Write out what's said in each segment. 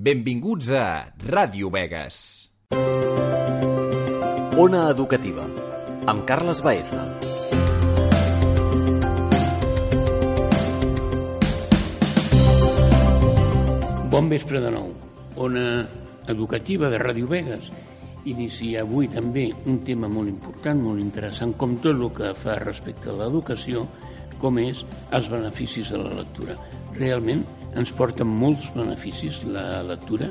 Benvinguts a Ràdio Vegas. Ona Educativa, amb Carles Baeza. Bon vespre de nou. Ona educativa de Ràdio Vegas inicia avui també un tema molt important, molt interessant, com tot el que fa respecte a l'educació, com és els beneficis de la lectura. Realment ens porta molts beneficis la lectura?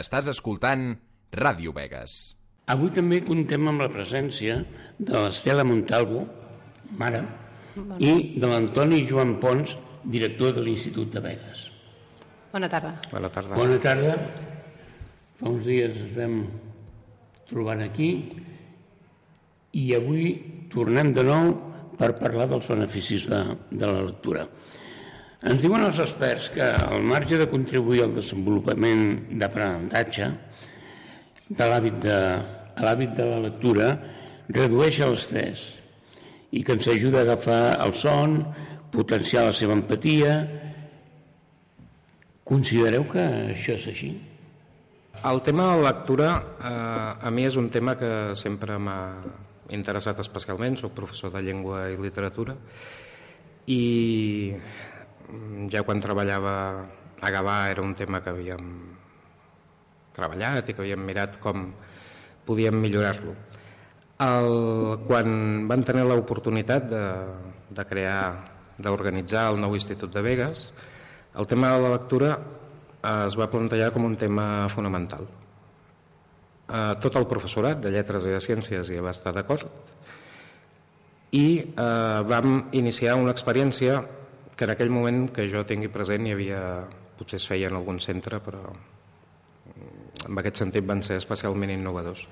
Estàs escoltant Ràdio Vegas. Avui també contem amb la presència de l'Estela Montalvo, mare, i de l'Antoni Joan Pons, director de l'Institut de Vegas. Bona tarda. Bona tarda. Bona tarda. Fa uns dies ens vam trobar aquí i avui tornem de nou per parlar dels beneficis de, de la lectura. Ens diuen els experts que al marge de contribuir al desenvolupament d'aprenentatge de l'hàbit de, l'hàbit de la lectura redueix l'estrès i que ens ajuda a agafar el son, potenciar la seva empatia. Considereu que això és així? El tema de la lectura eh, a mi és un tema que sempre m'ha interessat especialment, soc professor de llengua i literatura i ja quan treballava a Gavà era un tema que havíem treballat i que havíem mirat com podíem millorar-lo. Quan van tenir l'oportunitat de, de crear, d'organitzar el nou Institut de Vegas, el tema de la lectura es va plantejar com un tema fonamental. Eh, tot el professorat de lletres i de ciències hi va estar d'acord i eh, vam iniciar una experiència que en aquell moment que jo tingui present hi havia, potser es feia en algun centre, però en aquest sentit van ser especialment innovadors,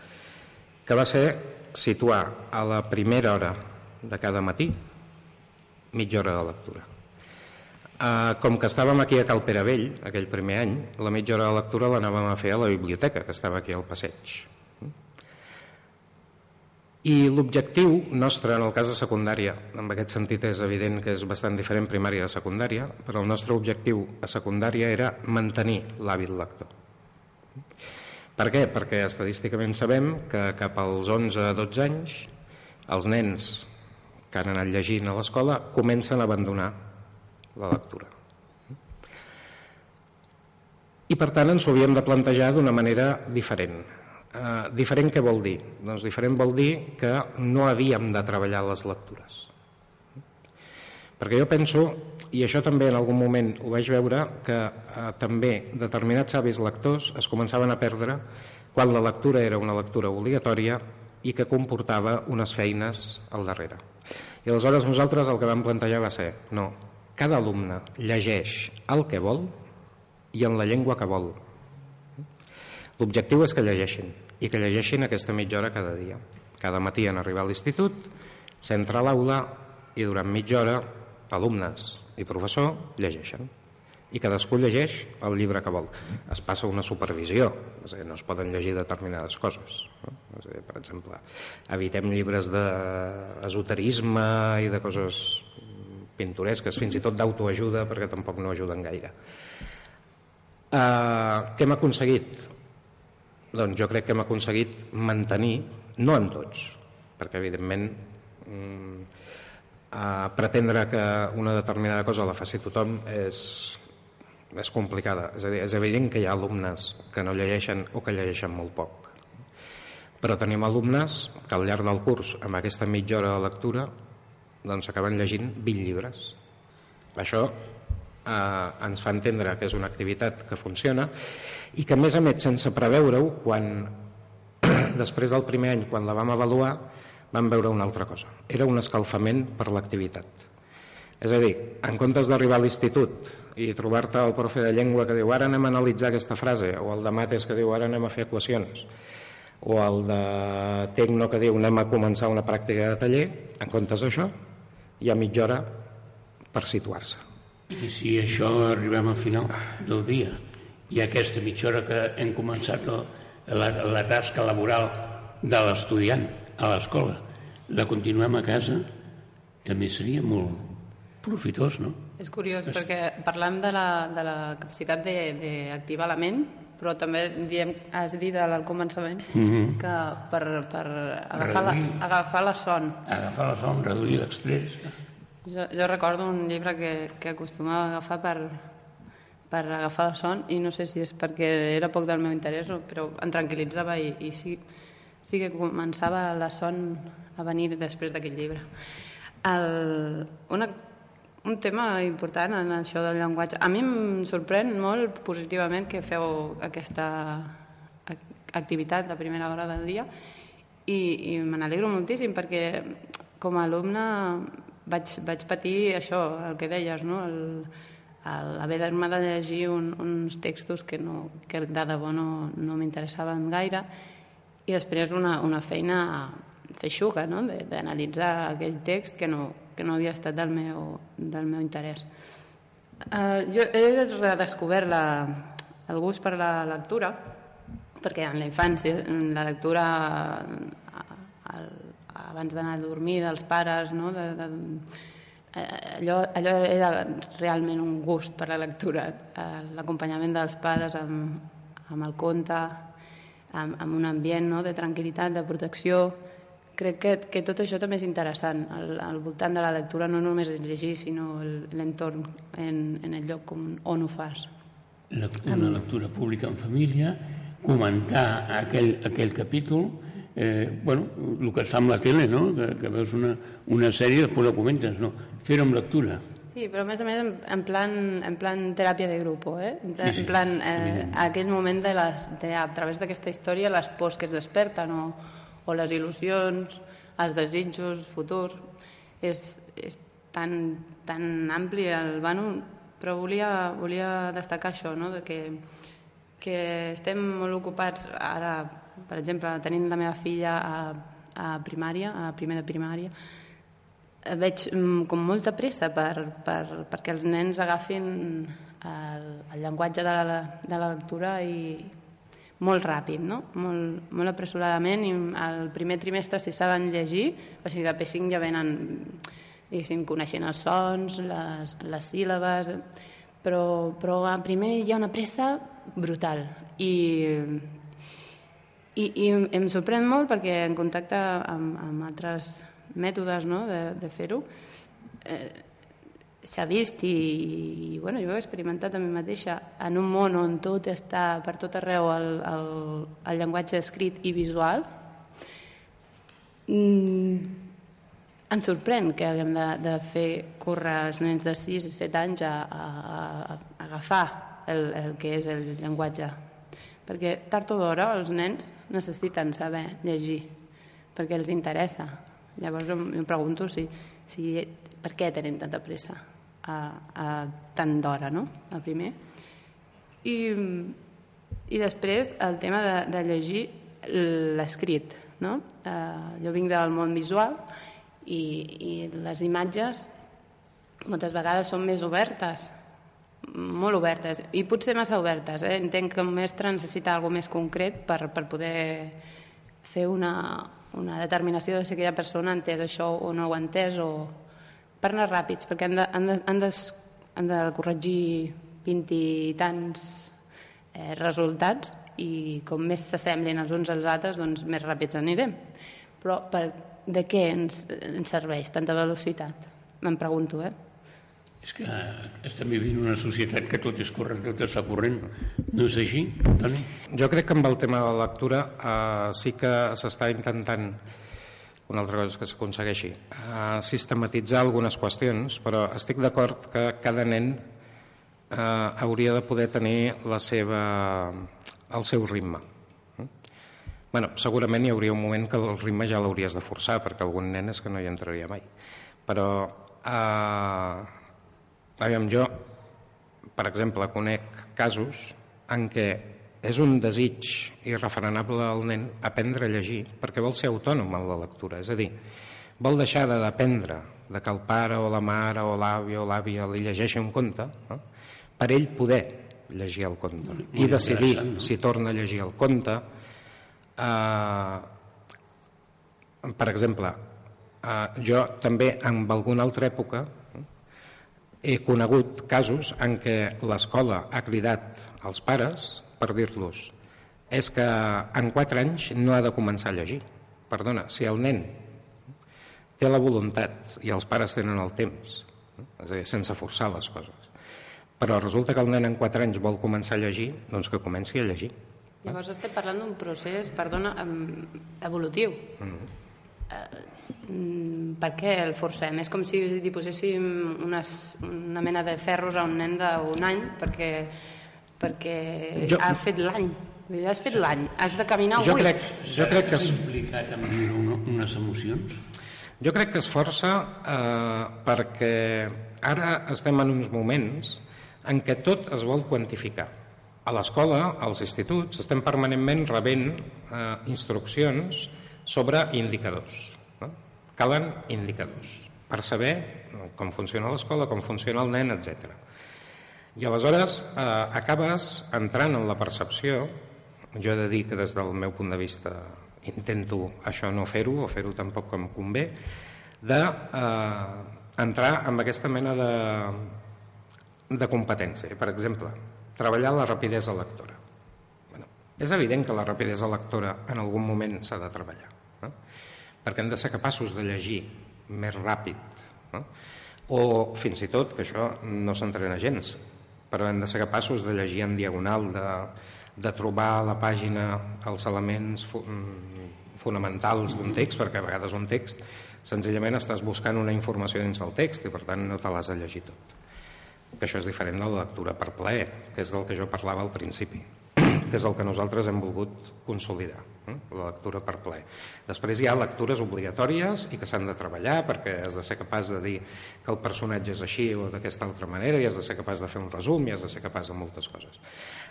que va ser situar a la primera hora de cada matí mitja hora de lectura. Uh, com que estàvem aquí a Cal Pere Vell, aquell primer any, la mitja hora de lectura l'anàvem a fer a la biblioteca, que estava aquí al passeig. I l'objectiu nostre en el cas de secundària, en aquest sentit és evident que és bastant diferent primària de secundària, però el nostre objectiu a secundària era mantenir l'hàbit lector. Per què? Perquè estadísticament sabem que cap als 11-12 anys els nens que han anat llegint a l'escola comencen a abandonar la lectura. I per tant ens ho havíem de plantejar d'una manera diferent. Uh, diferent què vol dir? Doncs diferent vol dir que no havíem de treballar les lectures. Perquè jo penso, i això també en algun moment ho vaig veure, que uh, també determinats avis lectors es començaven a perdre quan la lectura era una lectura obligatòria i que comportava unes feines al darrere. I aleshores nosaltres el que vam plantejar va ser no, cada alumne llegeix el que vol i en la llengua que vol. L'objectiu és que llegeixin i que llegeixin aquesta mitja hora cada dia. Cada matí en arribar a l'institut, s'entra a l'aula i durant mitja hora alumnes i professor llegeixen i cadascú llegeix el llibre que vol. Es passa una supervisió, és a dir, no es poden llegir determinades coses. No? És a dir, per exemple, evitem llibres d'esoterisme i de coses pintoresques, fins i tot d'autoajuda, perquè tampoc no ajuden gaire. Uh, què hem aconseguit? Doncs jo crec que hem aconseguit mantenir, no en tots, perquè evidentment mm, uh, pretendre que una determinada cosa la faci tothom és, és complicada. És a dir, és evident que hi ha alumnes que no llegeixen o que llegeixen molt poc. Però tenim alumnes que al llarg del curs, amb aquesta mitja hora de lectura, doncs acaben llegint 20 llibres. Això eh, ens fa entendre que és una activitat que funciona i que a més a més sense preveure-ho quan després del primer any, quan la vam avaluar, vam veure una altra cosa. Era un escalfament per l'activitat. És a dir, en comptes d'arribar a l'institut i trobar-te el profe de llengua que diu ara anem a analitzar aquesta frase, o el de mates que diu ara anem a fer equacions, o el de tecno que diu anem a començar una pràctica de taller, en comptes d'això, hi ha mitja hora per situar-se. I si això arribem al final del dia i aquesta mitja hora que hem començat el, la, la tasca laboral de l'estudiant a l'escola, la continuem a casa, també seria molt profitós, no? És curiós, perquè parlam de la, de la capacitat d'activar la ment, però també diem, has dit al començament Mm -hmm. que per, per agafar, la, Reduir. agafar la son. Agafar la son, reduir l'estrès. Jo, jo recordo un llibre que, que acostumava a agafar per, per agafar la son i no sé si és perquè era poc del meu interès, però em tranquil·litzava i, i sí, sí que començava la son a venir després d'aquest llibre. El, una, un tema important en això del llenguatge. A mi em sorprèn molt positivament que feu aquesta ac- activitat a primera hora del dia i, i me n'alegro moltíssim perquè com a alumne vaig, vaig patir això, el que deies, no? el, el haver-me de llegir un, uns textos que, no, que de debò no, no m'interessaven gaire i després una, una feina feixuga, no? d'analitzar aquell text que no, que no havia estat del meu, del meu interès. Uh, jo he redescobert la, el gust per la lectura perquè en la infància la lectura eh, el, abans d'anar a dormir dels pares no? de, de, eh, allò, allò era realment un gust per la lectura eh, l'acompanyament dels pares amb, amb el conte amb, amb un ambient no? de tranquil·litat, de protecció crec que, que tot això també és interessant al, al voltant de la lectura no només és llegir sinó el- l'entorn en, en el lloc on, on ho fas La, una lectura pública en família, comentar aquell, aquell capítol, eh, bueno, el que es fa amb la tele, no? que, que veus una, una sèrie i després la comentes, no? fer-ho amb lectura. Sí, però a més a més en, en, plan, en plan teràpia de grup, eh? En, Sí, sí, en plan, eh, aquell moment de, les, de a través d'aquesta història les pors que es desperten o, o les il·lusions, els desitjos futurs, és, és tan, tan ampli el vano, però volia, volia destacar això, no? de que, que estem molt ocupats ara, per exemple, tenint la meva filla a, a primària, a primer de primària, veig mm, com molta pressa per, per, perquè els nens agafin el, el llenguatge de la, de la lectura i molt ràpid, no? molt, molt apressuradament i el primer trimestre si saben llegir, o sigui de P5 ja venen diguéssim, coneixent els sons, les, les síl·labes, però, però a primer hi ha una pressa brutal i, i, i em sorprèn molt perquè en contacte amb, amb altres mètodes no, de, de fer-ho eh, s'ha vist i, i bueno, jo ho he experimentat a mi mateixa. En un món on tot està per tot arreu el, el, el llenguatge escrit i visual mm, em sorprèn que haguem de, de fer córrer els nens de 6 i 7 anys a, a, a, agafar el, el que és el llenguatge. Perquè tard o d'hora els nens necessiten saber llegir perquè els interessa. Llavors em pregunto si, si, per què tenen tanta pressa a, a tant d'hora no? el primer i, i després el tema de, de llegir l'escrit no? eh, jo vinc del món visual i, i les imatges moltes vegades són més obertes molt obertes i potser massa obertes eh? entenc que un mestre necessita alguna més concret per, per poder fer una, una determinació de si aquella persona ha entès això o no ho ha entès o per anar ràpids perquè han de, han de, han de, han de corregir 20 i tants eh, resultats i com més s'assemblin els uns als altres doncs més ràpids anirem però per, de què ens, ens serveix tanta velocitat? Me'n pregunto, eh? És que estem vivint una societat que tot és corrent, tot es fa corrent. No és així, Toni? Jo crec que amb el tema de la lectura eh, sí que s'està intentant una altra cosa és que s'aconsegueixi eh, sistematitzar algunes qüestions però estic d'acord que cada nen eh, hauria de poder tenir la seva, el seu ritme bueno, segurament hi hauria un moment que el ritme ja l'hauries de forçar, perquè algun nen és que no hi entraria mai. Però, eh, aviam, jo, per exemple, conec casos en què és un desig irrefrenable al nen aprendre a llegir perquè vol ser autònom en la lectura. És a dir, vol deixar de dependre de que el pare o la mare o l'avi o l'àvia li llegeixi un conte no? per ell poder llegir el conte Molt i decidir no? si torna a llegir el conte eh, per exemple eh, jo també en alguna altra època he conegut casos en què l'escola ha cridat als pares per dir-los és que en 4 anys no ha de començar a llegir perdona, si el nen té la voluntat i els pares tenen el temps eh, és a dir, sense forçar les coses però resulta que el nen en 4 anys vol començar a llegir doncs que comenci a llegir Llavors estem parlant d'un procés, perdona, evolutiu. Mm. Per què el forcem? És com si li poséssim unes, una mena de ferros a un nen d'un any perquè, perquè Jo- ha fet l'any. Ja has fet l'any, has de caminar jo avui. crec, jo crec que es, implicat en viure un- unes emocions? jo crec que es força eh, perquè ara estem en uns moments en què tot es vol quantificar a l'escola, als instituts, estem permanentment rebent eh, instruccions sobre indicadors. No? Calen indicadors per saber com funciona l'escola, com funciona el nen, etc. I aleshores eh, acabes entrant en la percepció, jo he de dir que des del meu punt de vista intento això no fer-ho, o fer-ho tampoc com convé, d'entrar eh, amb aquesta mena de, de competència. Per exemple, treballar la rapidesa lectora. Bueno, és evident que la rapidesa lectora en algun moment s'ha de treballar, no? perquè hem de ser capaços de llegir més ràpid, no? o fins i tot, que això no s'entrena gens, però hem de ser capaços de llegir en diagonal, de, de trobar a la pàgina els elements fu mm, fonamentals d'un text, perquè a vegades un text senzillament estàs buscant una informació dins del text i per tant no te l'has de llegir tot que això és diferent de la lectura per plaer, que és del que jo parlava al principi, que és el que nosaltres hem volgut consolidar, eh? la lectura per plaer. Després hi ha lectures obligatòries i que s'han de treballar perquè has de ser capaç de dir que el personatge és així o d'aquesta altra manera i has de ser capaç de fer un resum i has de ser capaç de moltes coses.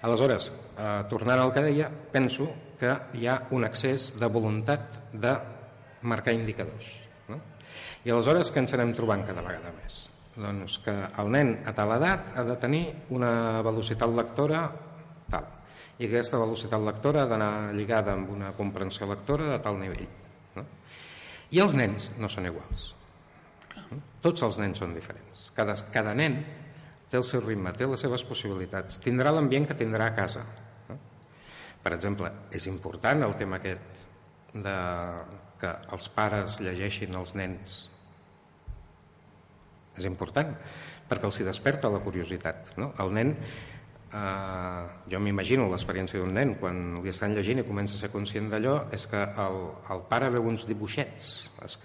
Aleshores, eh, tornant al que deia, penso que hi ha un excés de voluntat de marcar indicadors. No? I aleshores què ens anem trobant cada vegada més? Doncs que el nen a tal edat ha de tenir una velocitat lectora. I aquesta velocitat lectora ha d'anar lligada amb una comprensió lectora de tal nivell. No? I els nens no són iguals. No? Tots els nens són diferents. Cada, cada nen té el seu ritme, té les seves possibilitats, tindrà l'ambient que tindrà a casa. No? Per exemple, és important el tema aquest de que els pares llegeixin als nens és important perquè els hi desperta la curiositat no? el nen eh, jo m'imagino l'experiència d'un nen quan li estan llegint i comença a ser conscient d'allò és que el, el pare veu uns dibuixets es,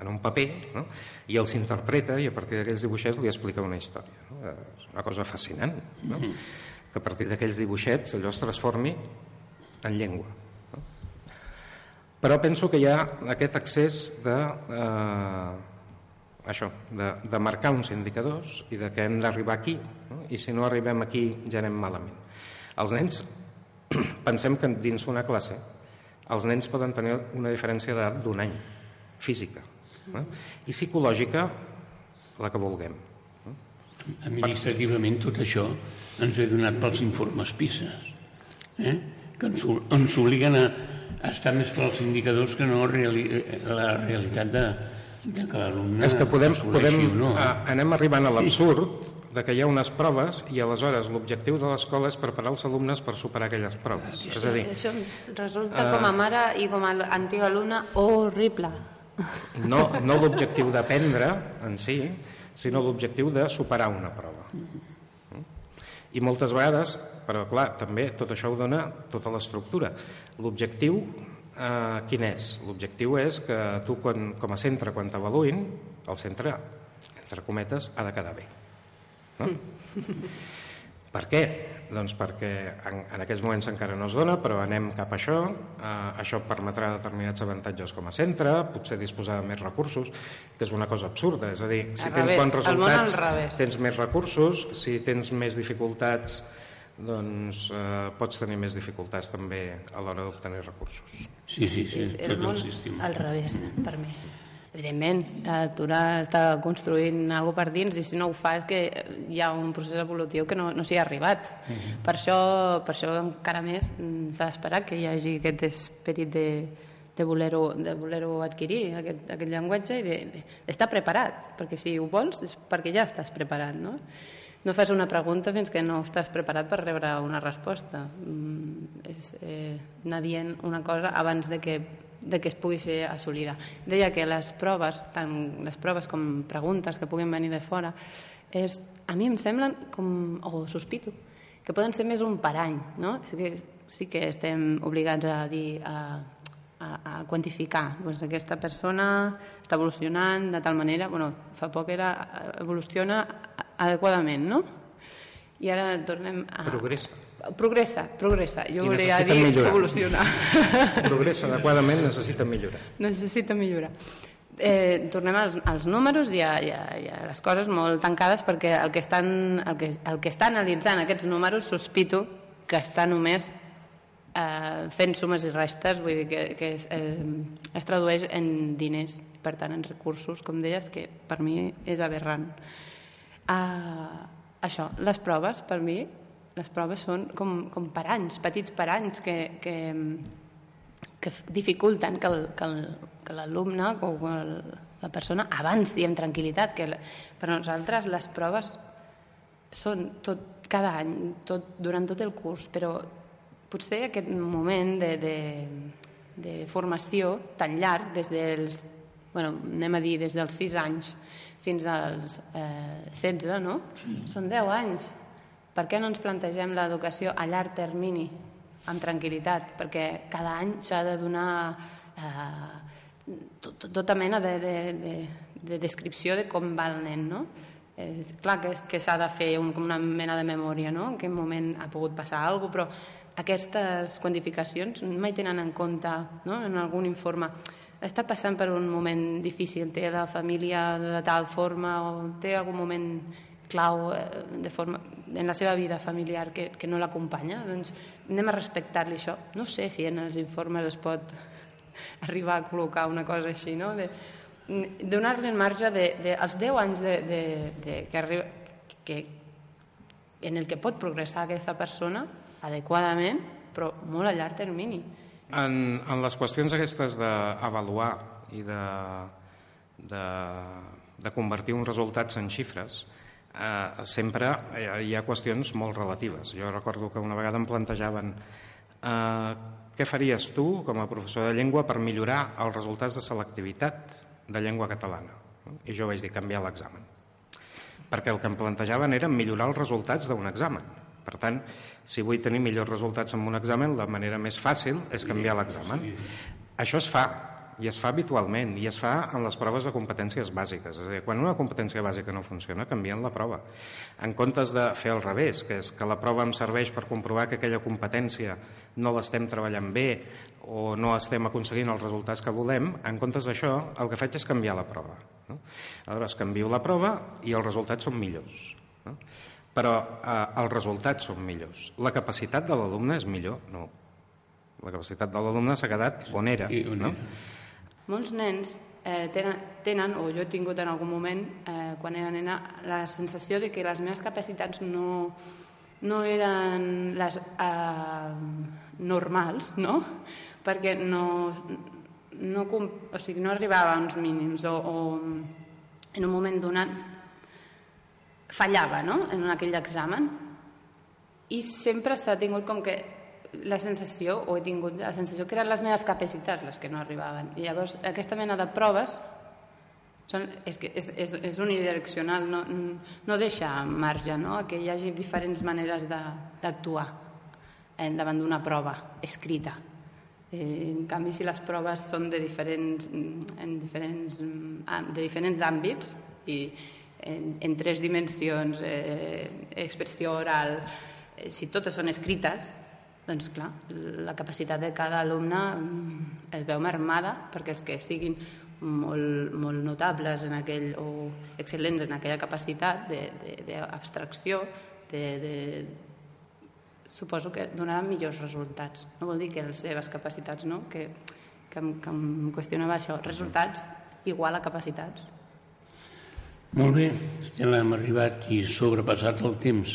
en un paper no? i els interpreta i a partir d'aquells dibuixets li explica una història no? és una cosa fascinant no? que a partir d'aquells dibuixets allò es transformi en llengua no? però penso que hi ha aquest accés de eh, això, de, de marcar uns indicadors i de que hem d'arribar aquí no? i si no arribem aquí ja anem malament els nens pensem que dins una classe els nens poden tenir una diferència d'edat d'un any física no? i psicològica la que vulguem Administrativament tot això ens ve donat pels informes PISA, eh? que ens, ens obliguen a, a estar més per als indicadors que no reali, la realitat de, de que l'alumne és que podem, podem o no. eh, anem arribant a l'absurd de que hi ha unes proves i aleshores l'objectiu de l'escola és preparar els alumnes per superar aquelles proves és a dir, Això resulta com a mare i com a antiga alumna horrible. no, no l'objectiu d'aprendre en si, sinó l'objectiu de superar una prova. I moltes vegades, però clar, també tot això ho dona tota l'estructura. L'objectiu, eh, quin és? L'objectiu és que tu, quan, com a centre, quan t'avaluïn, el centre, entre cometes, ha de quedar bé. No? Per què? Doncs perquè en, en aquells moments encara no es dona, però anem cap a això. Eh, això permetrà determinats avantatges com a centre, potser disposar de més recursos, que és una cosa absurda. És a dir, si Al tens revés, bons resultats, tens més recursos, si tens més dificultats, doncs eh, pots tenir més dificultats també a l'hora d'obtenir recursos. Sí, sí, sí, és el món sistema. al revés, per mi. Evidentment, Tura està construint alguna per dins i si no ho fa és que hi ha un procés evolutiu que no, no s'hi ha arribat. per, això, per això encara més mm, s'ha d'esperar que hi hagi aquest esperit de, de voler-ho de voler adquirir, aquest, aquest llenguatge i d'estar de, d'estar preparat, perquè si ho vols és perquè ja estàs preparat, no? No fas una pregunta fins que no estàs preparat per rebre una resposta. Mm, és eh, anar dient una cosa abans de que, de que es pugui ser assolida. Deia que les proves, tant les proves com preguntes que puguin venir de fora, és, a mi em semblen com, o sospito, que poden ser més un parany, no? Sí que, sí que estem obligats a dir, a, a, a quantificar. Doncs aquesta persona està evolucionant de tal manera, bueno, fa poc era evoluciona adequadament, no? I ara tornem a... Progressa. Progressa, progressa. Jo I volia dir millorar. evolucionar. Progressa adequadament necessita millorar. Necessita millorar. Eh, tornem als, als números i a, i, a, i a les coses molt tancades perquè el que, estan, el, que, el que està analitzant aquests números sospito que està només eh, fent sumes i restes, vull dir que, que es, eh, es tradueix en diners, per tant en recursos, com deies, que per mi és aberrant. Uh, això, les proves, per mi, les proves són com, com paranys, petits paranys que, que, que dificulten que l'alumne o el, la persona avanci amb tranquil·litat. Que per nosaltres les proves són tot, cada any, tot, durant tot el curs, però potser aquest moment de, de, de formació tan llarg, des dels, bueno, anem a dir, des dels 6 anys fins als eh, 16, no? Són 10 anys. Per què no ens plantegem l'educació a llarg termini, amb tranquil·litat? Perquè cada any s'ha de donar eh, tot, tota mena de, de, de, de descripció de com va el nen, no? És clar que, és- que s'ha de fer un, com una mena de memòria, no? En quin moment ha pogut passar alguna cosa, però aquestes quantificacions mai tenen en compte no? en algun informe està passant per un moment difícil, té la família de tal forma o té algun moment clau eh, de forma, en la seva vida familiar que, que no l'acompanya, doncs anem a respectar-li això. No sé si en els informes es pot arribar a col·locar una cosa així, no? De, donar-li el marge de, de, els 10 anys de, de, de, que arriba, que, en el que pot progressar aquesta persona adequadament, però molt a llarg termini. En, en les qüestions aquestes d'avaluar i de, de, de convertir uns resultats en xifres, eh, sempre hi ha qüestions molt relatives. Jo recordo que una vegada em plantejaven eh, què faries tu com a professor de llengua per millorar els resultats de selectivitat de llengua catalana? I jo vaig dir canviar l'examen. Perquè el que em plantejaven era millorar els resultats d'un examen. Per tant, si vull tenir millors resultats en un examen, la manera més fàcil és canviar l'examen. Això es fa, i es fa habitualment, i es fa en les proves de competències bàsiques. És a dir, quan una competència bàsica no funciona, canvien la prova. En comptes de fer al revés, que és que la prova em serveix per comprovar que aquella competència no l'estem treballant bé o no estem aconseguint els resultats que volem, en comptes d'això, el que faig és canviar la prova. No? Aleshores, canvio la prova i els resultats són millors. No? Però eh, els resultats són millors. La capacitat de l'alumne és millor? No. La capacitat de l'alumne s'ha quedat on era. I on no? era. Molts nens eh, tenen, tenen, o jo he tingut en algun moment, eh, quan era nena, la sensació de que les meves capacitats no, no eren les eh, normals, no? Perquè no, no, o sigui, no arribava a uns mínims o, o en un moment donat fallava no? en aquell examen i sempre s'ha tingut com que la sensació, o he tingut la sensació que eren les meves capacitats les que no arribaven. I llavors aquesta mena de proves són, és, que és, és, és unidireccional, no, no deixa marge no? que hi hagi diferents maneres d'actuar eh, davant d'una prova escrita. Eh, en canvi, si les proves són de diferents, en diferents, de diferents àmbits i en, en tres dimensions, eh, expressió oral, eh, si totes són escrites, doncs clar, la capacitat de cada alumne mm, es veu mermada perquè els que estiguin molt, molt notables en aquell, o excel·lents en aquella capacitat d'abstracció, de, de, de, suposo que donaran millors resultats. No vol dir que les seves capacitats, no? que, que, que em qüestionava això. Resultats igual a capacitats. Molt bé, Estela, hem arribat i sobrepassat el temps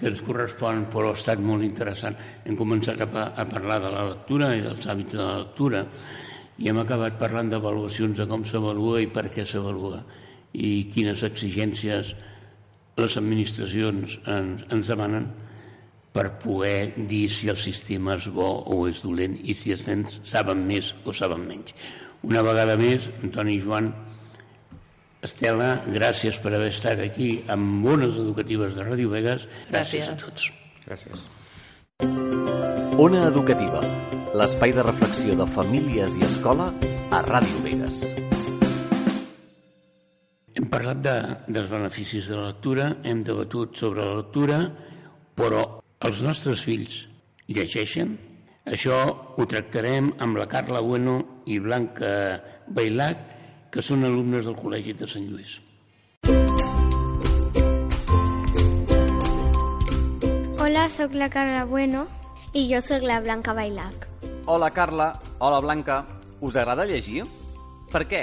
que ens correspon, però ha estat molt interessant. Hem començat a, a parlar de la lectura i dels hàbits de la lectura i hem acabat parlant d'avaluacions de com s'avalua i per què s'avalua i quines exigències les administracions ens, ens demanen per poder dir si el sistema és bo o és dolent i si els nens saben més o saben menys. Una vegada més, Antoni Joan, Estela, gràcies per haver estat aquí amb bones educatives de Ràdio Vegas. Gràcies, gràcies. a tots. Gràcies. Ona Educativa, l'espai de reflexió de famílies i escola a Ràdio Vegas. Hem parlat de, dels beneficis de la lectura, hem debatut sobre la lectura, però els nostres fills llegeixen? Això ho tractarem amb la Carla Bueno i Blanca Bailac, que són alumnes del Col·legi de Sant Lluís. Hola, sóc la Carla Bueno i jo sóc la Blanca Bailac. Hola, Carla. Hola, Blanca. Us agrada llegir? Per què?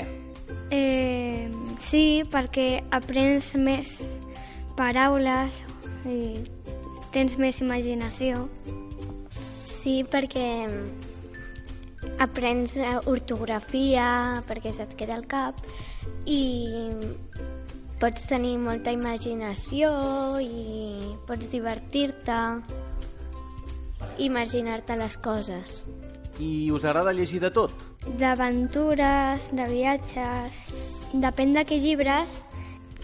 Eh, sí, perquè aprens més paraules i tens més imaginació. Sí, perquè aprens eh, ortografia perquè se't queda al cap i pots tenir molta imaginació i pots divertir-te, imaginar-te les coses. I us agrada llegir de tot? D'aventures, de viatges... Depèn de què llibres,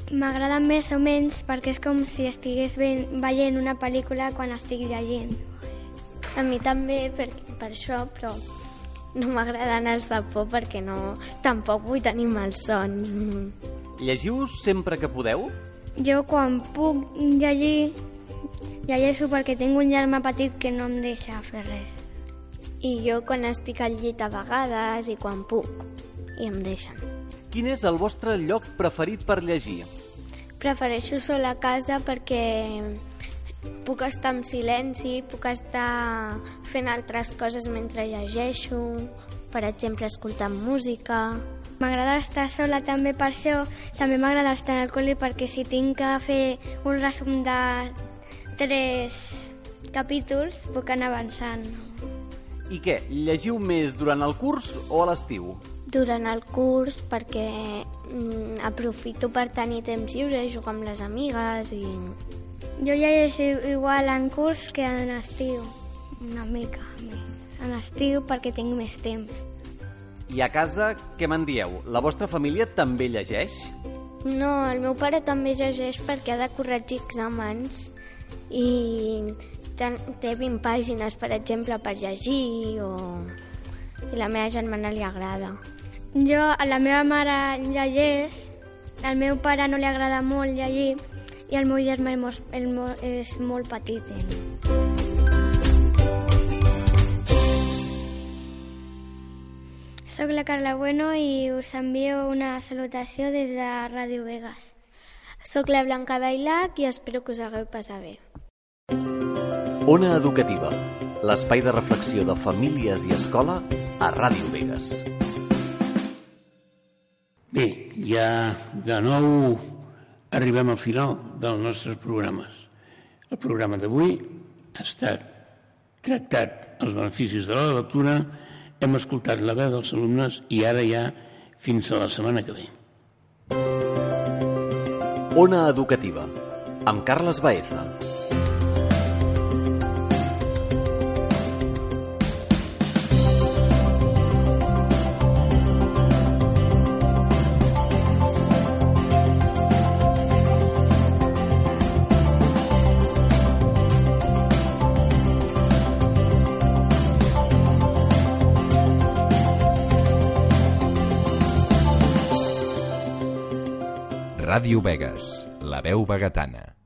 m'agraden més o menys perquè és com si estigués veient una pel·lícula quan estic llegint. A mi també per, per això, però no m'agraden els de por perquè no, tampoc vull tenir son. Llegiu sempre que podeu? Jo quan puc llegir, llegeixo perquè tinc un germà petit que no em deixa fer res. I jo quan estic al llit a vegades i quan puc, i em deixen. Quin és el vostre lloc preferit per llegir? Prefereixo sol a casa perquè puc estar en silenci, puc estar fent altres coses mentre llegeixo, per exemple, escoltant música. M'agrada estar sola també per això. També m'agrada estar al col·le perquè si tinc que fer un resum de tres capítols puc anar avançant. I què, llegiu més durant el curs o a l'estiu? Durant el curs perquè mm, aprofito per tenir temps lliure, jugar amb les amigues i jo ja llegeixo igual en curs que en estiu, una mica més. En estiu perquè tinc més temps. I a casa, què me'n dieu? La vostra família també llegeix? No, el meu pare també llegeix perquè ha de corregir exàmens i té 20 pàgines, per exemple, per llegir o... i la meva germana li agrada. Jo, a la meva mare llegeix, al meu pare no li agrada molt llegir, i el meu germà és molt, és molt petit. Eh? Soc la Carla Bueno i us envio una salutació des de Ràdio Vegas. Soc la Blanca Bailac i espero que us hagueu passat bé. Ona Educativa, l'espai de reflexió de famílies i escola a Ràdio Vegas. Bé, ja de nou arribem al final dels nostres programes. El programa d'avui ha estat tractat els beneficis de la lectura, hem escoltat la veu dels alumnes i ara ja fins a la setmana que ve. Ona Educativa, amb Carles Baeza. Ràdio Vegas, la veu vegetana.